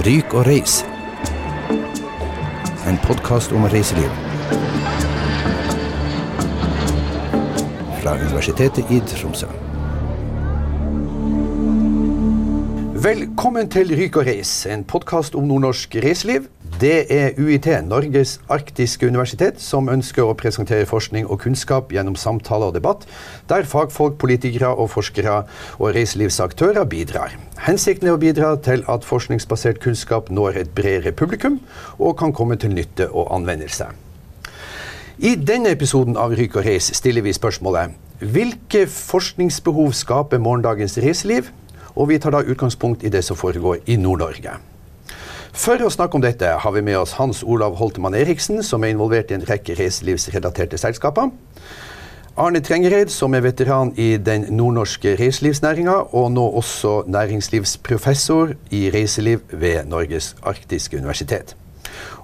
Ryk og reis. En podkast om reiseliv. Fra Universitetet i Tromsø. Velkommen til Ryk og reis, en podkast om nordnorsk reiseliv. Det er UiT, Norges arktiske universitet, som ønsker å presentere forskning og kunnskap gjennom samtale og debatt, der fagfolk, politikere og forskere og reiselivsaktører bidrar. Hensikten er å bidra til at forskningsbasert kunnskap når et bredere publikum, og kan komme til nytte og anvendelse. I denne episoden av Ryk og reis stiller vi spørsmålet hvilke forskningsbehov skaper morgendagens reiseliv? Og vi tar da utgangspunkt i det som foregår i Nord-Norge. For å snakke om dette har vi med oss Hans Olav Holtemann Eriksen, som er involvert i en rekke reiselivsrelaterte selskaper. Arne Trengereid, som er veteran i den nordnorske reiselivsnæringa, og nå også næringslivsprofessor i reiseliv ved Norges arktiske universitet.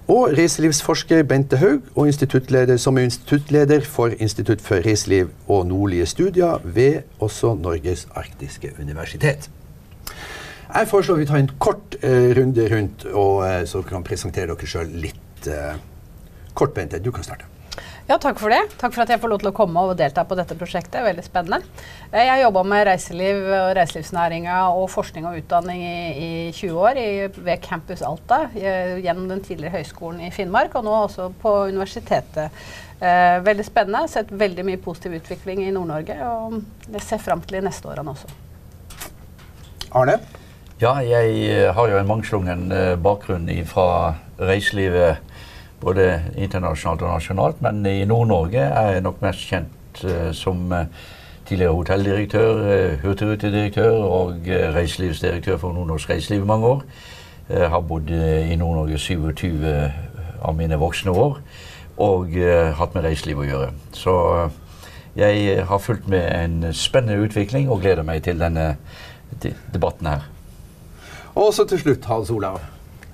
Og reiselivsforsker Bente Haug, og instituttleder, som er instituttleder for Institutt for reiseliv og nordlige studier ved også Norges arktiske universitet. Jeg foreslår vi tar en kort uh, runde rundt, og, uh, så dere kan presentere dere sjøl litt uh, kort. Bente, du kan starte. Ja, Takk for det. Takk for at jeg får lov til å komme og delta på dette prosjektet. Veldig spennende. Jeg har jobba med reiseliv og reiselivsnæringa og forskning og utdanning i, i 20 år i, ved Campus Alta gjennom den tidligere høyskolen i Finnmark, og nå også på universitetet. Eh, veldig spennende. Sett veldig mye positiv utvikling i Nord-Norge, og jeg ser fram til de neste årene også. Arne? Ja, jeg eh, har jo en mangslungen eh, bakgrunn fra reiselivet både internasjonalt og nasjonalt. Men i Nord-Norge er jeg nok mest kjent uh, som tidligere hotelldirektør, hurtigrutedirektør og reiselivsdirektør for Nord-Norsk Reiseliv i mange år. Jeg har bodd i Nord-Norge 27 av mine voksne år og hatt med reiseliv å gjøre. Så jeg har fulgt med en spennende utvikling og gleder meg til denne debatten her. Og så til slutt, Hans Olav.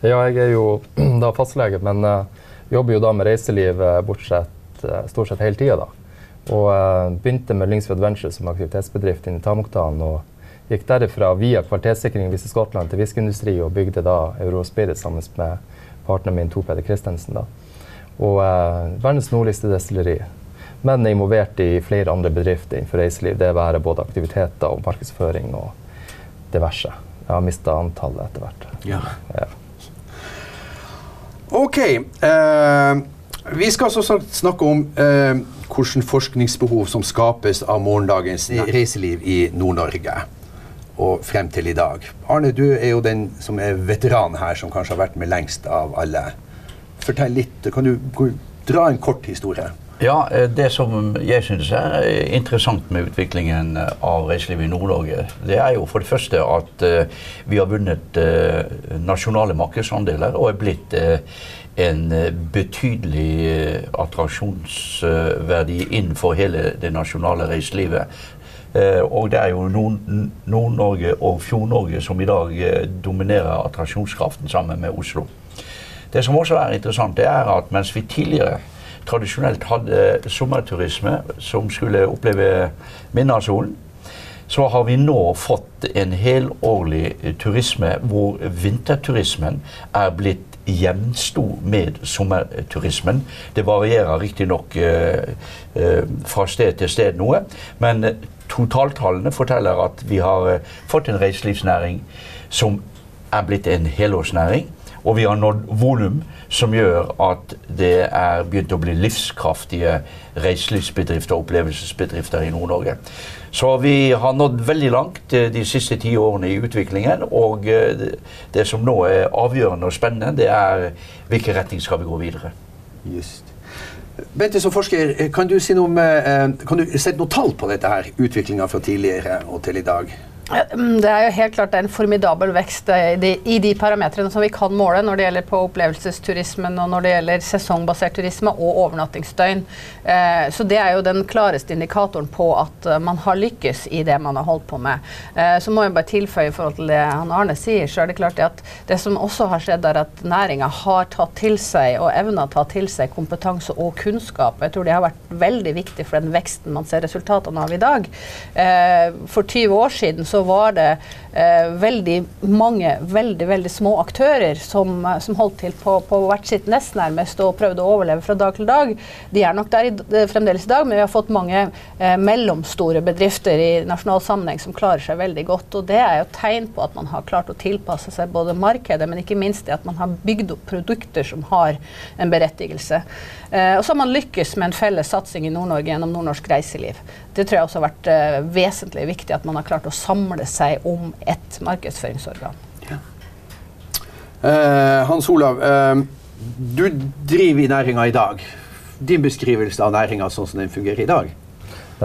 Ja, jeg er jo da fastlege, men uh, jobber jo da med reiseliv uh, bortsett, uh, stort sett hele tida. da. Og begynte med Lyngsfjord Adventure som aktivitetsbedrift inne i Tamoktan. Og gikk derifra via kvalitetssikring i Skottland til whiskyindustri og bygde da Eurospirit sammen med partneren min Tor Peder Christensen. da. Og verdens nordligste destilleri. Men er involvert i flere andre bedrifter innenfor reiseliv. Det være både aktiviteter og markedsføring og diverse. Jeg har mista antallet etter hvert. Ja. ja. OK. Eh, vi skal også snakke om eh, hvilke forskningsbehov som skapes av morgendagens reiseliv i Nord-Norge. Og frem til i dag. Arne, du er jo den som er veteran her, som kanskje har vært med lengst av alle. Fortell litt. Kan du dra en kort historie? Ja, eh, Det som jeg synes er interessant med utviklingen eh, av reiselivet i Nord-Norge, det er jo for det første at vi har vunnet nasjonale markedsandeler og er blitt en betydelig attraksjonsverdi innenfor hele det nasjonale reiselivet. og det er jo Nord-Norge og Fjord-Norge som i dag dominerer attraksjonskraften sammen med Oslo. Det som også er interessant, det er at mens vi tidligere tradisjonelt hadde sommerturisme som skulle oppleve Minnasolen, så har vi nå fått en helårlig turisme hvor vinterturismen er blitt jevnsto med sommerturismen. Det varierer riktignok eh, eh, fra sted til sted noe, men totaltallene forteller at vi har eh, fått en reiselivsnæring som er blitt en helårsnæring. Og vi har nådd volum som gjør at det er begynt å bli livskraftige reiselivsbedrifter og opplevelsesbedrifter i Nord-Norge. Så vi har nådd veldig langt eh, de siste ti årene i utviklingen. Og eh, det som nå er avgjørende og spennende, det er hvilken retning skal vi gå videre. Just. Bente, som forsker, kan du, si noe om, eh, kan du sette noe tall på dette her, utviklinga fra tidligere og til i dag? Mm, det er jo helt klart en formidabel vekst i de, i de parametrene som vi kan måle når det gjelder på opplevelsesturismen og når det gjelder sesongbasert turisme og overnattingsdøgn. Eh, så det er jo den klareste indikatoren på at man har lykkes i det man har holdt på med. Eh, så må jeg bare tilføye i forhold til det han Arne sier, så er det klart at det som også har skjedd, er at næringa har tatt til seg og evna å ta til seg kompetanse og kunnskap. Jeg tror det har vært veldig viktig for den veksten man ser resultatene av i dag. Eh, for 20 år siden så var det veldig mange veldig veldig små aktører som, eh, som holdt til på, på hvert sitt nest nærmest og prøvde å overleve fra dag til dag. De er nok der i, eh, fremdeles i dag, men vi har fått mange eh, mellomstore bedrifter i nasjonal sammenheng som klarer seg veldig godt. og Det er jo tegn på at man har klart å tilpasse seg både markedet, men ikke minst det at man har bygd opp produkter som har en berettigelse. Eh, og så har man lykkes med en felles satsing i Nord-Norge gjennom nordnorsk reiseliv. Det tror jeg også har vært eh, vesentlig viktig at man har klart å samle seg om ett markedsføringsorgan. Ja. Eh, Hans Olav, eh, du driver i næringa i dag. Din beskrivelse av næringa sånn som den fungerer i dag?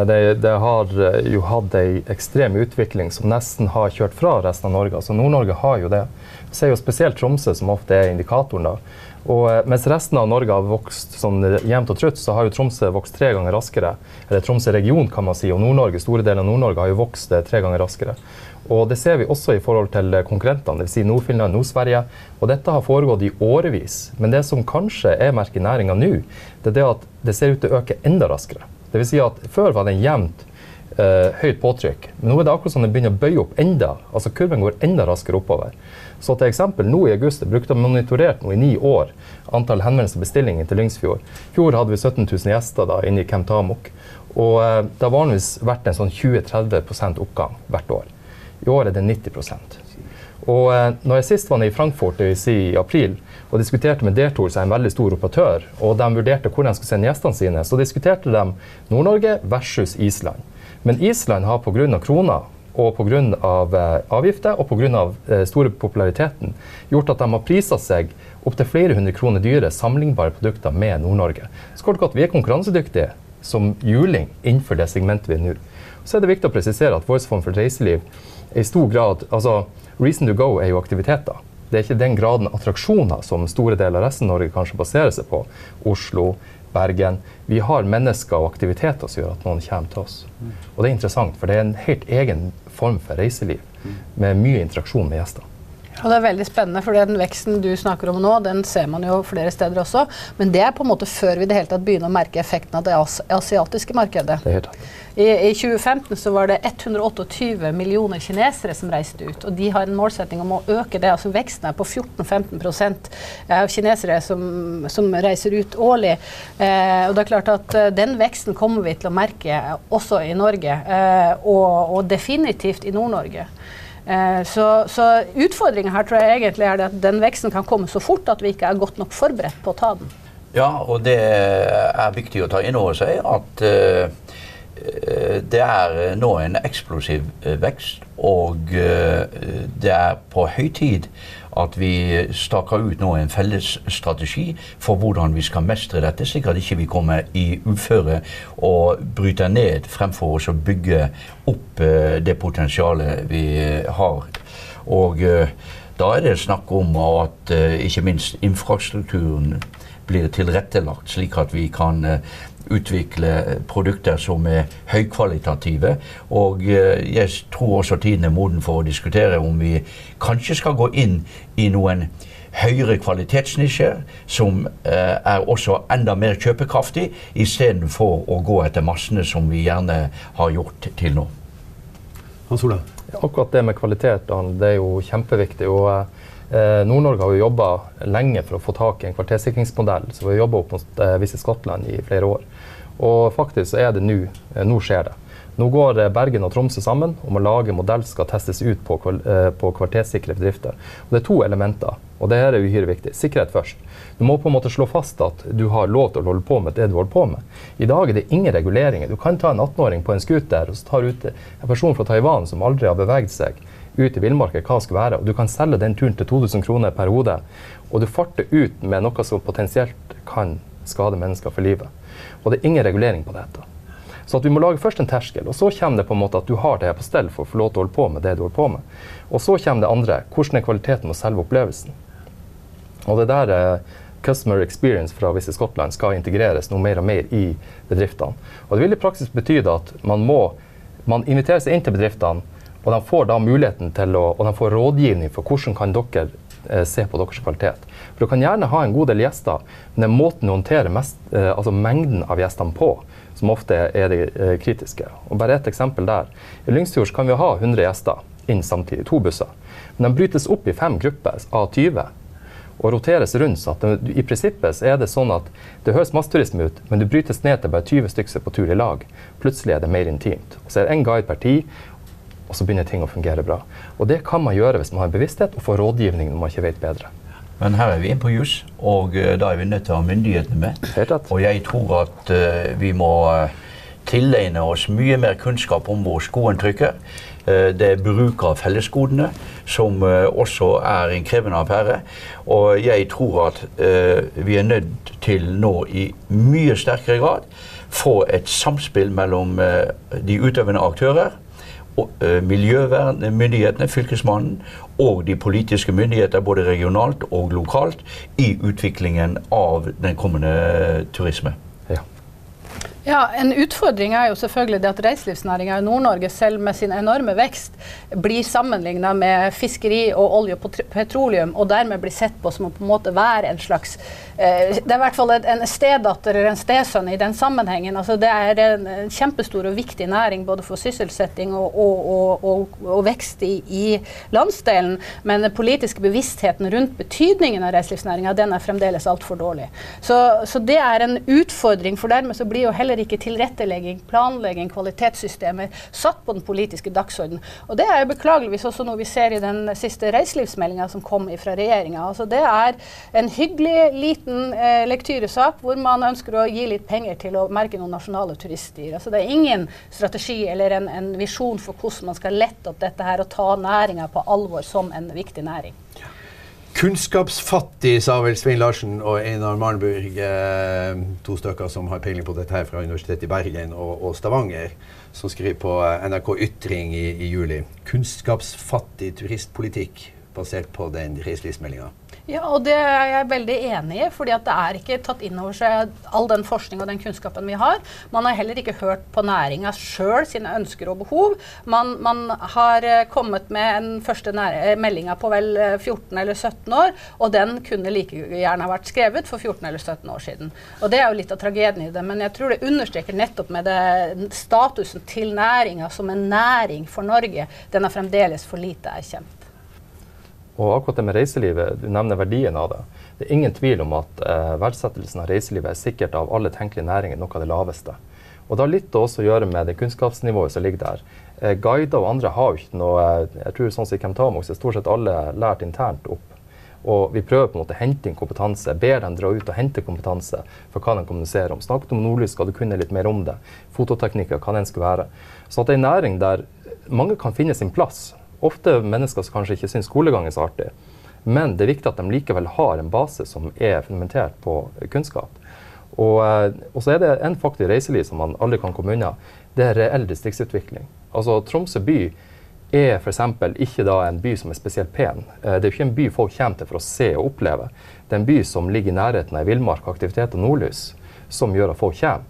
Det, det, har jo hatt ei ekstrem utvikling som nesten har kjørt fra resten av Norge. Altså Nord-Norge har jo det. Vi ser jo spesielt Tromsø, som ofte er indikatoren. da. Og eh, mens resten av Norge har vokst sånn jevnt og trutt, så har jo Tromsø vokst tre ganger raskere. Eller Tromsø region, kan man si. Og Nord-Norge, store deler av Nord-Norge har jo vokst eh, tre ganger raskere. Og det ser vi også i forhold til konkurrentene, dvs. Si Nord-Finland, Nord-Sverige. Og dette har foregått i årevis. Men det som kanskje er merket i næringa nå, det er det at det ser ut til å øke enda raskere. Dvs. Si at før var det jevnt uh, høyt påtrykk, men nå er det akkurat som det begynner å bøye opp enda. Altså kurven går enda raskere oppover. Så til eksempel nå i august jeg og monitorert nå i ni år antall henvendelser og bestillinger til Lyngsfjord. I fjor hadde vi 17 000 gjester da inne i Camp. Og eh, det har vanligvis vært en sånn 20-30 oppgang hvert år. I år er det 90 Og eh, når jeg sist var nede i Frankfurt si, i april og diskuterte med Dertor, som er en veldig stor operatør, og de vurderte hvor de skulle sende gjestene sine, så diskuterte de Nord-Norge versus Island. Men Island har pga. krona og pga. Eh, avgifter og pga. Eh, store populariteten gjort at de har prisa seg opptil flere hundre kroner dyre sammenlignbare produkter med Nord-Norge. Så kort godt, Vi er konkurransedyktige som juling innenfor det segmentet vi er nå. Så er det viktig å presisere at Voice form for reiseliv i stor grad altså Reason to go er jo aktiviteter. Det er ikke den graden attraksjoner som store deler av resten av Norge kanskje baserer seg på. Oslo, Bergen. Vi har mennesker og aktiviteter som gjør at noen kommer til oss. Og det er interessant, for det er en helt egen form for reiseliv med mye interaksjon med gjester. Og det er veldig spennende, for den veksten du snakker om nå, den ser man jo flere steder også. Men det er på en måte før vi det hele tatt begynner å merke effekten av det asiatiske markedet. Det er helt I, I 2015 så var det 128 millioner kinesere som reiste ut. Og de har en målsetting om å øke det. altså Veksten er på 14-15% av kinesere som, som, reiser ut årlig. Eh, og det er klart at uh, Den veksten kommer vi til å merke også i Norge, eh, og, og definitivt i Nord-Norge. Eh, så, så utfordringa her tror jeg egentlig er at den veksten kan komme så fort at vi ikke er godt nok forberedt på å ta den. Ja, og det er viktig å ta inn over seg at uh, det er nå en eksplosiv vekst, og det er på høy tid at vi staker ut nå en felles strategi for hvordan vi skal mestre dette, slik at ikke vi kommer i uføre og bryter ned fremfor oss å bygge opp det potensialet vi har. Og da er det snakk om at ikke minst infrastrukturen blir tilrettelagt, slik at vi kan utvikle produkter som er høykvalitative. Og eh, jeg tror også tiden er moden for å diskutere om vi kanskje skal gå inn i noen høyere kvalitetsnisjer, som eh, er også enda mer kjøpekraftig, istedenfor å gå etter massene som vi gjerne har gjort til nå. Hans Ola? Akkurat det med kvalitet det er jo kjempeviktig. og eh, Nord-Norge har jo jobba lenge for å få tak i en kvartersikringsmodell, så Vi har jobba opp mot eh, Visit Skottland i flere år. Og faktisk så er det nå. Eh, nå skjer det. Nå går eh, Bergen og Tromsø sammen om å lage modell som skal testes ut på, eh, på kvartersikre bedrifter. Og det er to elementer, og det her er uhyre viktig. Sikkerhet først. Du må på en måte slå fast at du har lov til å holde på med det du holder på med. I dag er det ingen reguleringer. Du kan ta en 18-åring på en scooter og så tar ut en person fra Taiwan som aldri har beveget seg ut i villmarka hva det skal være, og du kan selge den turen til 2000 kroner per hode. Og du farter ut med noe som potensielt kan skade mennesker for livet. Og det er ingen regulering på dette. Så at vi må lage først en terskel, og så kommer det på en måte at du har det her på stell for å få lov til å holde på med det du holder på med. Og så kommer det andre. Hvordan er kvaliteten og selve opplevelsen? Og det der eh, customer experience fra Visit Scotland skal integreres noe mer og mer i bedriftene. Og det vil i praksis bety at man må man inviterer seg inn til bedriftene, og de får da muligheten til å, og de får rådgivning for hvordan kan dere eh, se på deres kvalitet. For Du kan gjerne ha en god del gjester, men det er måten du håndterer mest, eh, altså mengden av gjestene på, som ofte er det eh, kritiske. Og bare et eksempel der. I Lyngsfjord kan vi ha 100 gjester inn samtidig. To busser. Men de brytes opp i fem grupper av 20 og roteres rundt. så det, I prinsippet er det sånn at det høres masseturisme ut, men du brytes ned til bare 20 stykker er på tur i lag. Plutselig er det mer intimt. Og så er det én guide per tid, og så begynner ting å fungere bra. Og det kan man gjøre hvis man har en bevissthet og får rådgivning når man ikke vet bedre. Men her er vi inne på juss, og uh, da er vi nødt til å ha myndighetene med. Og jeg tror at uh, vi må uh, tilegne oss mye mer kunnskap om hvor skoen trykker. Det er bruk av fellesgodene, som også er en krevende affære. Og jeg tror at vi er nødt til nå i mye sterkere grad få et samspill mellom de utøvende aktører Eh, miljøvernmyndighetene, Fylkesmannen og de politiske myndigheter både regionalt og lokalt i utviklingen av den kommende turisme. Ja, En utfordring er jo selvfølgelig det at reiselivsnæringa i Nord-Norge, selv med sin enorme vekst, blir sammenligna med fiskeri og olje og petroleum, og dermed blir sett på som å på en måte være en slags eh, Det er i hvert fall en stedatter eller en stesønn i den sammenhengen. Altså, det er en, kjempestor og viktig næring både for sysselsetting og, og, og, og vekst i, i, landsdelen, men den politiske bevisstheten rundt betydningen av reiselivsnæringa den er fremdeles altfor dårlig. Så, så det er en utfordring, for dermed så blir jo heller heller ikke tilrettelegging, planlegging, kvalitetssystemer satt på den politiske dagsordenen. Og det er jo beklageligvis også noe vi ser i den siste reiselivsmeldinga som kom fra regjeringa. Altså det er en hyggelig liten eh, lektyresak hvor man ønsker å gi litt penger til å merke noen nasjonale turiststyr. Altså det er ingen strategi eller en, en visjon for hvordan man skal lette opp dette her og ta næringa på alvor som en viktig næring. Kunnskapsfattig, sa vel Svein Larsen og Einar Marnburg, eh, to stykker som har peiling på dette her fra Universitetet i Bergen og, og Stavanger, som skriver på eh, NRK Ytring i, i juli. Kunnskapsfattig turistpolitikk basert på den reiselivsmeldinga. Ja, og det er jeg veldig enig i. fordi det er ikke tatt inn over seg all den forskning og den kunnskapen vi har. Man har heller ikke hørt på næringa sjøl sine ønsker og behov. Man, man har eh, kommet med en første eh, meldinga på vel 14 eh, eller 17 år, og den kunne like gjerne vært skrevet for 14 eller 17 år siden. Og det er jo litt av tragedien i det, men jeg tror det understreker nettopp med det, statusen til næringa som en næring for Norge. Den er fremdeles for lite erkjent. Og akkurat det med reiselivet, du nevner verdien av det. Det er ingen tvil om at eh, verdsettelsen av reiselivet er sikkert av alle tenkelige næringer noe av det laveste. Og det har litt å gjøre med det kunnskapsnivået som ligger der. Eh, guider og andre har jo ikke noe eh, Jeg tror sånn som i Chemtamox er stort sett alle lært internt opp. Og vi prøver på en måte å hente inn kompetanse, ber dem dra ut og hente kompetanse for hva de kommuniserer om. Snakket om nordlys, skal du kunne litt mer om det. Fototeknikker, hva den skal være. Så at det er en næring der mange kan finne sin plass ofte mennesker som kanskje ikke syns skolegang er så artig. Men det er viktig at de likevel har en base som er fundamentert på kunnskap. Og, eh, og så er det en faktor i reiseliv som man aldri kan komme unna. Det er reell distriktsutvikling. Altså Tromsø by er f.eks. ikke da en by som er spesielt pen. Eh, det er jo ikke en by folk kommer til for å se og oppleve. Det er en by som ligger i nærheten av villmark, aktivitet og nordlys, som gjør at folk kommer.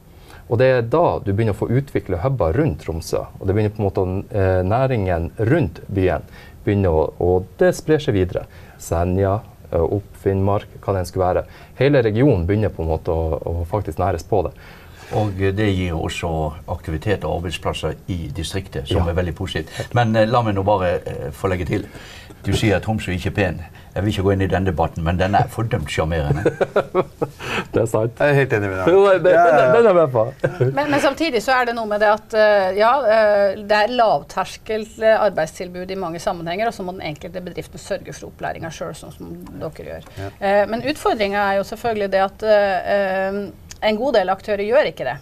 Og det er da du begynner å få utvikle huber rundt Tromsø. Og det begynner på en måte eh, næringen rundt byen begynner å, og det sprer seg videre. Senja, eh, opp Finnmark, hva det enn skulle være. Hele regionen begynner på en måte å, å faktisk næres på det. Og det gir også aktivitet og arbeidsplasser i distriktet, som ja. er veldig positivt. Men eh, la meg nå bare få legge til. Du sier at Tromsø ikke er pen. Jeg vil ikke gå inn i den debatten, men den er fordømt sjarmerende. det er sant. Jeg er helt enig med deg. Den, ja, ja. den er med på. men, men, samtidig så er det noe med det at uh, ja, uh, det er lavterskel arbeidstilbud i mange sammenhenger, og så må den enkelte bedriften sørge for opplæringa sjøl, sånn som dere gjør. Ja. Men utfordringa er jo selvfølgelig det at en god del aktører gjør ikke det.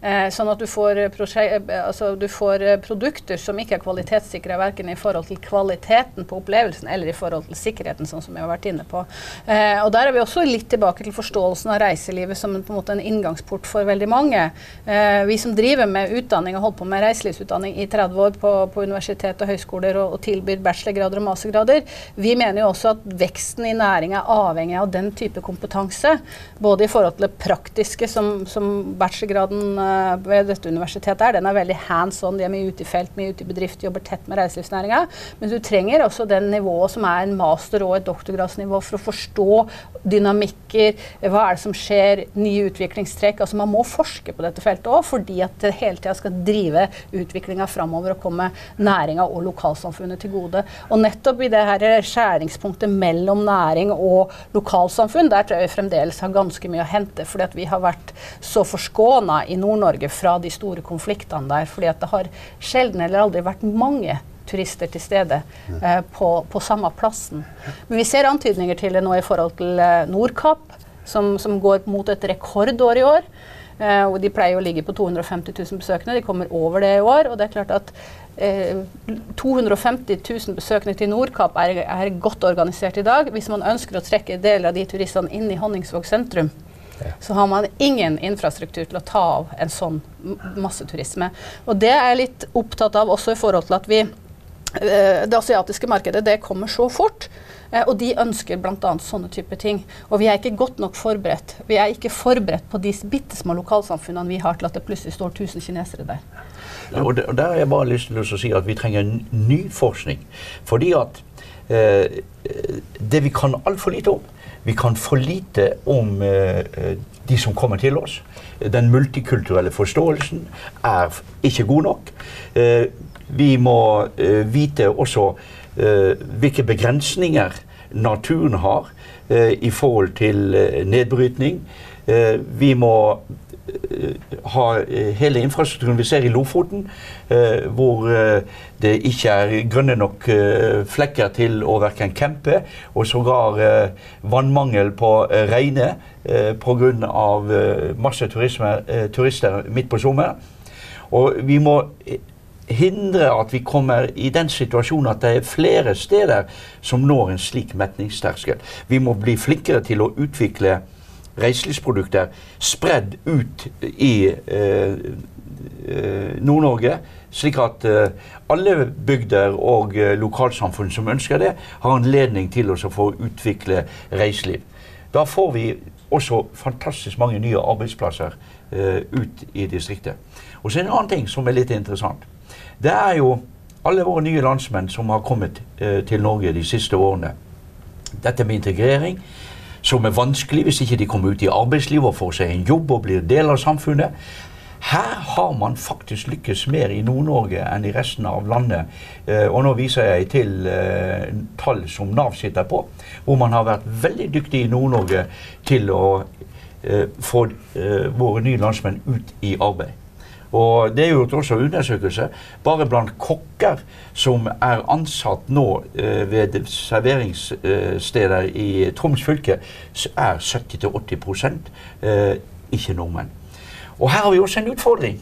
Eh, sånn at du får, eh, altså, du får, eh, produkter som ikke er kvalitetssikra verken i forhold til kvaliteten på opplevelsen eller i forhold til sikkerheten, sånn som vi har vært inne på. Eh, og Der er vi også litt tilbake til forståelsen av reiselivet som en, en, en inngangsport for veldig mange. Eh, vi som driver med utdanning og holdt på med reiselivsutdanning i 30 år på, på universitet og høyskoler og, og tilbyr bachelorgrader og mastergrader, vi mener jo også at veksten i næringa er avhengig av den type kompetanse. Både i forhold til det praktiske som, som bachelorgraden ved dette universitetet er, den er veldig hands on. De er mye ute i felt, mye ute i bedrift, jobber tett med reiselivsnæringa. Men du trenger også den nivået som er en master- og et doktorgradsnivå for å forstå dynamikker, hva er det som skjer, nye utviklingstrekk. Altså Man må forske på dette feltet òg, fordi at det hele tida skal drive utviklinga framover og komme næringa og lokalsamfunnet til gode. Og nettopp i det her skjæringspunktet mellom næring og lokalsamfunn, der tror jeg vi fremdeles har ganske mye å hente. fordi at vi har vært så forskåna i Nord-Norge fra de store konfliktene der. fordi at det har sjelden eller aldri vært mange turister til stede eh, på, på, samme plassen. Men vi ser antydninger til det nå i forhold til eh, Nordkapp, som, som, går mot et rekordår i år. Eh, og de pleier å ligge på 250 000 besøkende. De kommer over det i år. og det er klart at 250 eh, 000 besøkende til Nordkapp er, er, godt organisert i dag. Hvis man ønsker å trekke deler av de turistene inn i Honningsvåg sentrum. Så har man ingen infrastruktur til å ta av en sånn masseturisme. Og det er jeg litt opptatt av også i forhold til at vi eh, Det asiatiske markedet det kommer så fort. Eh, og de ønsker bl.a. sånne type ting. Og vi er ikke godt nok forberedt. Vi er ikke forberedt på de bitte små lokalsamfunnene vi har til at det plutselig står 1000 kinesere der. Og, det, og Der har jeg bare lyst til å si at vi trenger ny forskning. Fordi at eh, det vi kan altfor lite om Vi kan for lite om eh, de som kommer til oss. Den multikulturelle forståelsen er ikke god nok. Eh, vi må eh, vite også eh, hvilke begrensninger naturen har eh, i forhold til nedbrytning. vi må Eh, ha eh, hele infrastrukturen vi ser i Lofoten, eh, hvor det ikke er grønne nok flekker til å verken campe, og sågar vannmangel på Reine eh, pga. masse turisme, turister midt på sommeren. Og vi må hindre at vi kommer i den situasjonen at det er flere steder som når en slik metningsterskel. Vi må bli flinkere til å utvikle reiselivsprodukter spredd ut i eh, eh, Nord-Norge, slik at eh, alle bygder og lokalsamfunn som ønsker det, har anledning til å få utvikle reiseliv. Da får vi også fantastisk mange nye arbeidsplasser ut i distriktet. Og så en annen ting som er litt interessant. Det er jo alle våre nye landsmenn som har kommet til Norge de siste årene. Dette med integrering som er vanskelig hvis ikke de kommer ut i arbeidslivet og får seg en jobb og blir del av samfunnet. Her har man faktisk lykkes mer i Nord-Norge enn i resten av landet. Eh, og nå viser jeg til eh, tall som Nav sitter på, hvor man har vært veldig dyktig i Nord-Norge til å eh, få våre nye landsmenn ut i arbeid. Og Det er gjort også undersøkelser. Bare blant kokker som er ansatt nå eh, ved serveringssteder i Troms fylke, er 70-80 eh, ikke nordmenn. Og her har vi også en utfordring.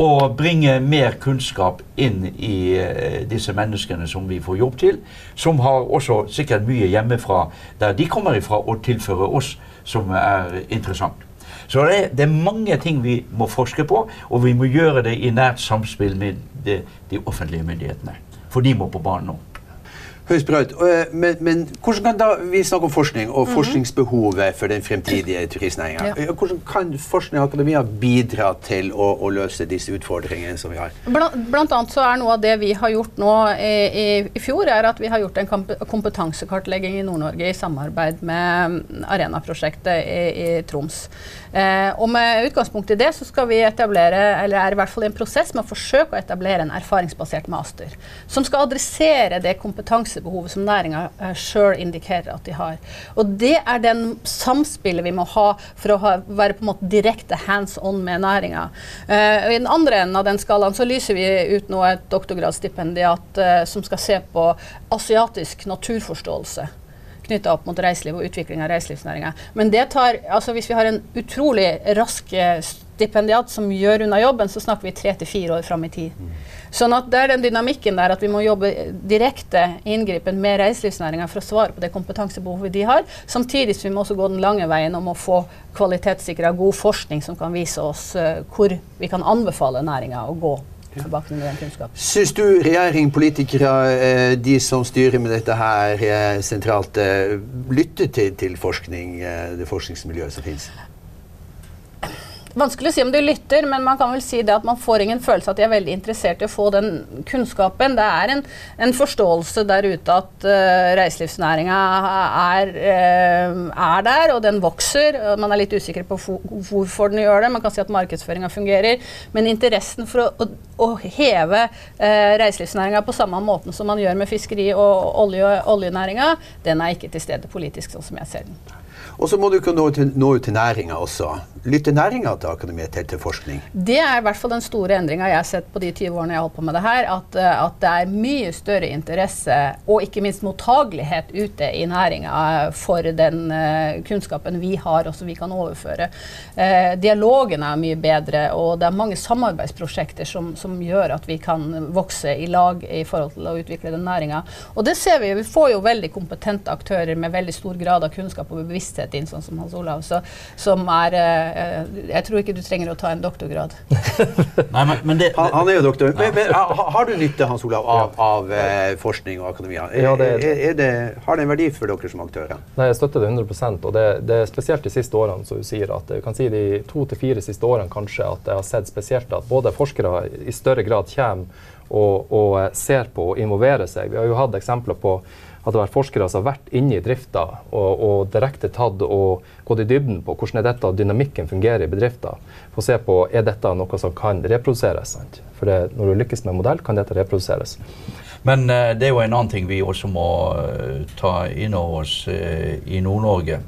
Å bringe mer kunnskap inn i eh, disse menneskene som vi får jobb til. Som har også sikkert mye hjemmefra der de kommer ifra, og tilfører oss som er interessant. Så det, det, er mange ting vi må forske på, og vi må gjøre det i nært samspill med de, de offentlige myndighetene. For de må på banen nå. Høyst bra ut, Men, men, hvordan kan da vi snakke om forskning og mm -hmm. forskningsbehovet for den fremtidige turistnæringa? Ja. Eh, hvordan kan forskning og akademia bidra til å, å, løse disse utfordringene som vi har? Blant, blant, annet så er noe av det vi har gjort nå i, i, fjor, er at vi har gjort en kompetansekartlegging i Nord-Norge i samarbeid med Arena-prosjektet i, i Troms. Eh, og med utgangspunkt i det så skal vi etablere, eller er i hvert fall i en prosess med å forsøke å etablere en erfaringsbasert master. Som skal adressere det kompetansebehovet som næringa eh, sjøl indikerer at de har. Og det er den samspillet vi må ha for å ha, være på en måte direkte hands on med næringa. Uh, I den andre enden av den skalaen så lyser vi ut nå et doktorgradsstipendiat uh, som skal se på asiatisk naturforståelse knytta opp mot reiseliv og utvikling av reiselivsnæringa. Men det tar, altså hvis vi har en utrolig rask eh, stipendiat som gjør unna jobben, så snakker vi tre til fire år fram i tid. Sånn at det er den dynamikken der at vi må jobbe direkte inngripen med reiselivsnæringa for å svare på det kompetansebehovet de har. Samtidig som vi må også gå den lange veien om å få kvalitetssikra god forskning som kan vise oss uh, hvor vi kan anbefale næringa å gå kunnskap. Syns du regjering, politikere, eh, de som styrer med dette her eh, sentralt, lytter til, til forskning, det forskningsmiljøet som finnes? Vanskelig å si om de lytter, men man kan vel si det at man får ingen følelse at de er veldig interessert i å få den kunnskapen. Det er en, en forståelse der ute at uh, reiselivsnæringa er, uh, er, der, og den vokser. Man er litt usikker på hvorfor den gjør det. Man kan si at markedsføringa fungerer. Men interessen for å, å, å heve uh, reiselivsnæringa på samme måten som man gjør med fiskeri og olje, oljenæringa, den er ikke til stede politisk, sånn som jeg ser den. Og så må du kunne nå, nå ut til næringa også. Lytter næringa til akademiet til, til, forskning? Det er i hvert fall den store endringa jeg har sett på de 20 årene jeg har holdt på med det her. At, eh, at, det er mye større interesse og ikke minst mottagelighet ute i næringa for den uh, kunnskapen vi har og som vi kan overføre. Uh, dialogen er mye bedre, og det er mange samarbeidsprosjekter som, som, gjør at vi kan vokse i lag i forhold til å utvikle den næringa. Og det ser vi. Vi får jo veldig kompetente aktører med veldig stor grad av kunnskap og bevissthet inn, sånn som Hans Olav, så, som er uh, Eh, jeg tror ikke du trenger å ta en doktorgrad. Nei, men, men det, han, han, er jo doktor. Men, men, har du nytte Hans Olav, av, av eh, forskning og akademia? Ja, det, er, er det, har det en verdi for dere som aktører? Nei, Jeg støtter det 100 og det, det, er spesielt de siste årene. som du sier at du kan si De to til fire siste årene kanskje at jeg har sett spesielt at både forskere i større grad kommer og, og ser på og involverer seg. Vi har jo hatt eksempler på at det har vært forskere som har vært inne i drifta og, og, direkte tatt og gått i dybden på hvordan er dette dynamikken fungerer i bedrifter. For å se på er dette noe som kan reproduseres. Sant? For det, når du lykkes med modell, kan dette reproduseres. Men uh, det er jo en annen ting vi også må uh, ta inn over oss uh, i Nord-Norge.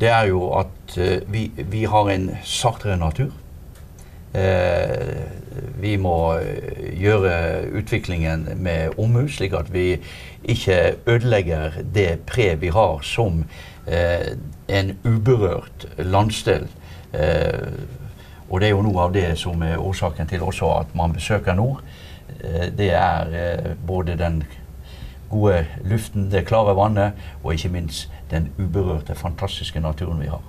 det er jo at vi, vi, har en saktere natur. Vi må gjøre utviklingen med omhu, slik at vi ikke ødelegger det pre vi har som eh, en uberørt landsdel. Eh, og det er jo noe av det som er årsaken til også at man besøker nord. Eh, det er eh, både den gode luften, det klare vannet, og ikke minst den uberørte, fantastiske naturen vi har.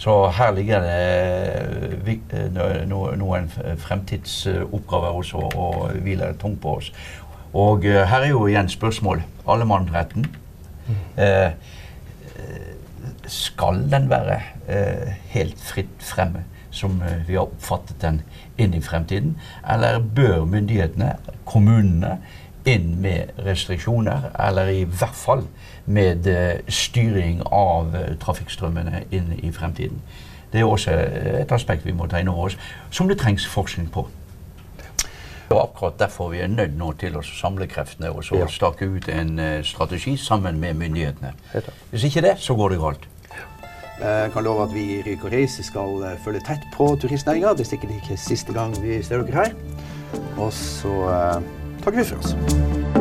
Så her ligger det eh, noen fremtidsoppgaver også og hviler tungt på oss. Og her er jo igjen spørsmål. Allemannsretten. Uh, skal den være helt fritt fremme, som vi har oppfattet den inn i fremtiden? Eller bør myndighetene, kommunene, inn med restriksjoner, eller i hvert fall med styring av trafikkstrømmene inn i fremtiden? Det er også et aspekt vi må ta inn over oss, som det trengs forskning på. Og akkurat derfor vi er nødt nå til å samle kreftene og så ja. stake ut en strategi sammen med myndighetene. Hvis ikke det, så går det galt. Jeg eh, kan love at vi i Ryk og Reise skal følge tett på turistnæringa. Det er sikkert ikke siste gang vi ser dere her. Og så uh,